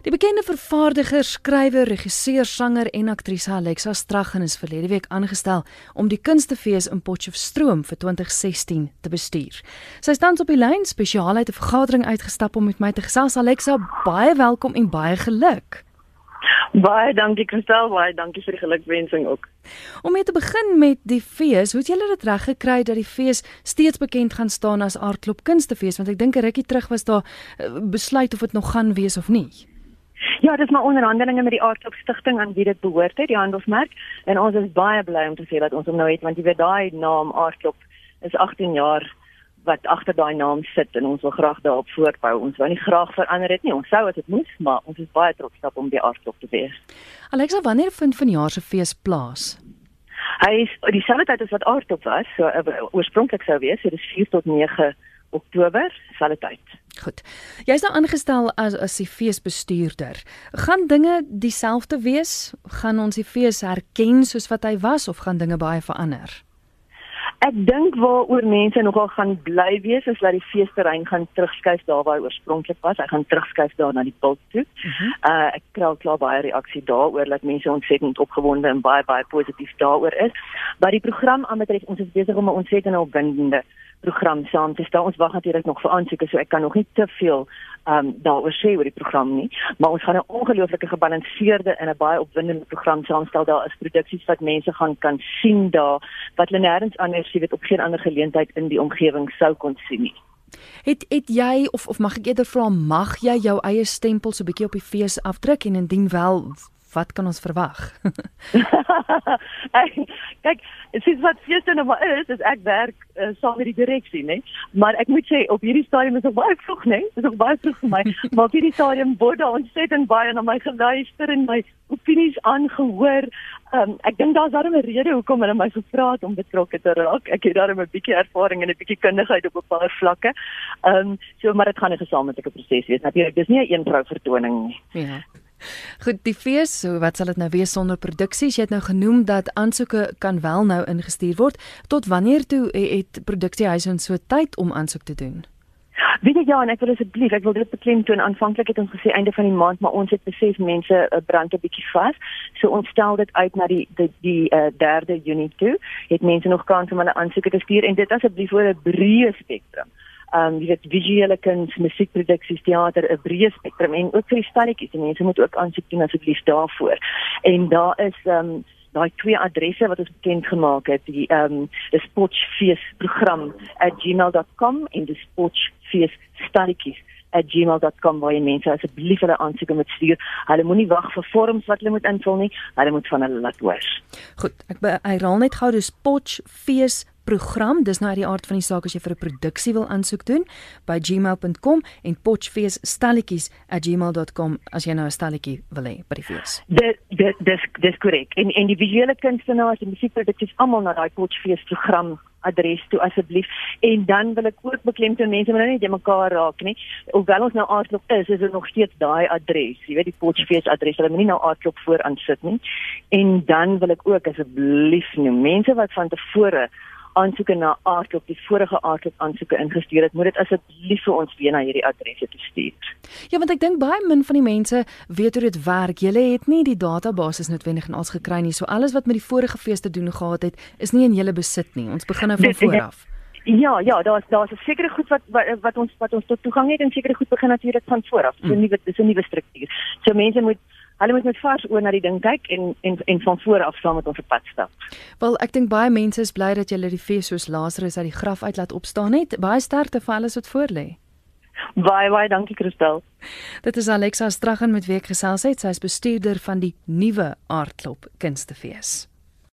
Die bekende vervaardiger, skrywer, regisseur, sanger en aktrise Alexa Straghan is verlede week aangestel om die Kunstefees in Potchefstroom vir 2016 te bestuur. Sy staan op die lyn spesiaal uit 'n vergadering uitgestap om met my te gesels. Alexa, baie welkom en baie geluk. Baie dankie Christel, baie dankie vir die gelukwensing ook. Om mee te begin met die fees, hoe het julle dit reg gekry dat die fees steeds bekend gaan staan as Aardklop Kunstefees want ek dink 'n rukkie terug was daar eh, besluit of dit nog gaan wees of nie. Ja, dis maar onderhandelinge met die Aardklop Stichting aan wie dit behoort het, die handelsmerk, en ons is baie bly om te sê dat ons hom nou het want jy weet daai naam Aardklop is 18 jaar wat agter daai naam sit en ons wil graag daarop voortbou. Ons wou nie graag verander dit nie. Ons sou as dit moes, maar ons is baie trots op om die Aardklop te wees. Alexa, wanneer vind vanjaar se fees plaas? Hy is dieselfde tyd as wat Aardklop was, so uh, oorspronklik sou wees, so dis 4 tot 9 Oktober, selfde tyd. Goed. Jy's nou aangestel as as die feesbestuurder. Gaan dinge dieselfde wees? Gaan ons die fees herken soos wat hy was of gaan dinge baie verander? Ek dink waaroor mense nogal gaan bly wees is dat die feesterrein gaan terugskuif daar waar hy oorspronklik was. Hy gaan terugskuif daar na die pult toe. Uh, uh -huh. uh ek kry klaar baie reaksie daaroor dat mense ontsettend opgewonde en baie baie positief daaroor is. Maar die program aanbetref ons is besig om 'n ontsettende opwindende program saam te stel. Ons wag natuurlik nog vir aansoeke, so ek kan nog nie te veel ehm um, daaroor sê oor die program nie, maar ons gaan 'n ongelooflike gebalanseerde en 'n baie opwindende program saamstel. Daar is produksies wat mense gaan kan sien daar wat hulle nêrens anders sien, wat op geen ander geleentheid in die omgewing sou kon sien nie. Het het jy of of mag ek eerder vra mag jy jou eie stempel so 'n bietjie op die fees afdruk en indien wel wat kan ons verwag? Kyk, sies wat feeste nou maar is, is ek werk uh, saam met die direksie, né? Maar ek moet sê op hierdie stadium is dit baie vroeg, né? Dit is nog baie vroeg vir my. maar op hierdie stadium word daar ontsettend baie na my geluister en my opinies aangehoor. Um, ek dink daar's darem 'n rede hoekom hulle my gevra het om betrokke te raak. Ek het darem 'n bietjie ervaring en 'n bietjie kundigheid op 'n paar vlakke. Ehm um, so maar dit gaan 'n gesamentlike proses wees. Natuurlik, dis nie 'n een vrou vertoning nie. Ja. Goed, die fees, so wat sal dit nou wees sonder produksies? Jy het nou genoem dat aansoeke kan wel nou ingestuur word. Tot wanneer toe het produksiehuise so tyd om aansoek te doen? Weet jy ja, en ek wil asseblief, ek wil dit beklemtoon. Aanvanklik het ons gesê einde van die maand, maar ons het besef mense uh, brand 'n bietjie vas. So ons stel dit uit na die die die uh, 3de Junie toe. Het mense nog kans om hulle aansoeke te stuur en dit asseblief oor 'n breë spektrum um jy weet visuele kuns, musiekproduksies, teater, 'n breë spektrum en ook vir die stalletjies. Mense moet ook aansoek doen asseblief daarvoor. En daar is um daai twee adresse wat ons bekend gemaak het, die um die sportfeesprogram @gmail.com en die sportfeesstalletjies at gmail.com waar jy mense asseblief hulle aansoeke moet stuur. Hulle moenie wag vir vorms wat hulle moet invul nie. Hulle moet van hulle laat hoor. Goed, ek herhaal net gou dis potchfees program. Dis nou uit die aard van die saak as jy vir 'n produksie wil aansoek doen by gmail.com en potchfees@gmail.com as jy nou 'n stalletjie wil hê by die fees. Dit dit dis dis korrek. En en die visuele kunstenaars en musiekproduksies almal na daai potchfees program adres toe asseblief en dan wil ek ook beklemtoon mense moet nou nie net mekaar raak nie hoewel ons nou aardklop is is dit nog steeds daai adres jy weet die potchfees adres hulle moenie nou aardklop vooraan sit nie en dan wil ek ook asseblief noem mense wat van tevore aansoeke na aardklop die vorige aardklop aansoeke ingestuur het, moet dit asseblief vir ons weer na hierdie adresse te stuur. Ja, want ek dink baie min van die mense weet hoe dit werk. Julle het nie die database noodwendig en ons gekry nie. So alles wat met die vorige fees te doen gehad het, is nie in julle besit nie. Ons begin nou van voor af. Ja, ja, daar's daar's 'n sekere goed wat, wat wat ons wat ons tot toegang het en sekere goed begin natuurlik van voor af. Dis 'n nuwe dis 'n nuwe struktuur. So mense moet hulle moet met vars oë na die ding kyk en en en van voor af saam met ons op pad stap. Wel, ek dink baie mense is bly dat jy die fees soos Lazarus uit die graf uit laat opstaan het. Baie sterkte vir alles wat voor lê. Baie baie dankie Christel. Dit is Alexa Straghan met wie ek gesels het. Sy is bestuurder van die nuwe Aardklop Kunstefees.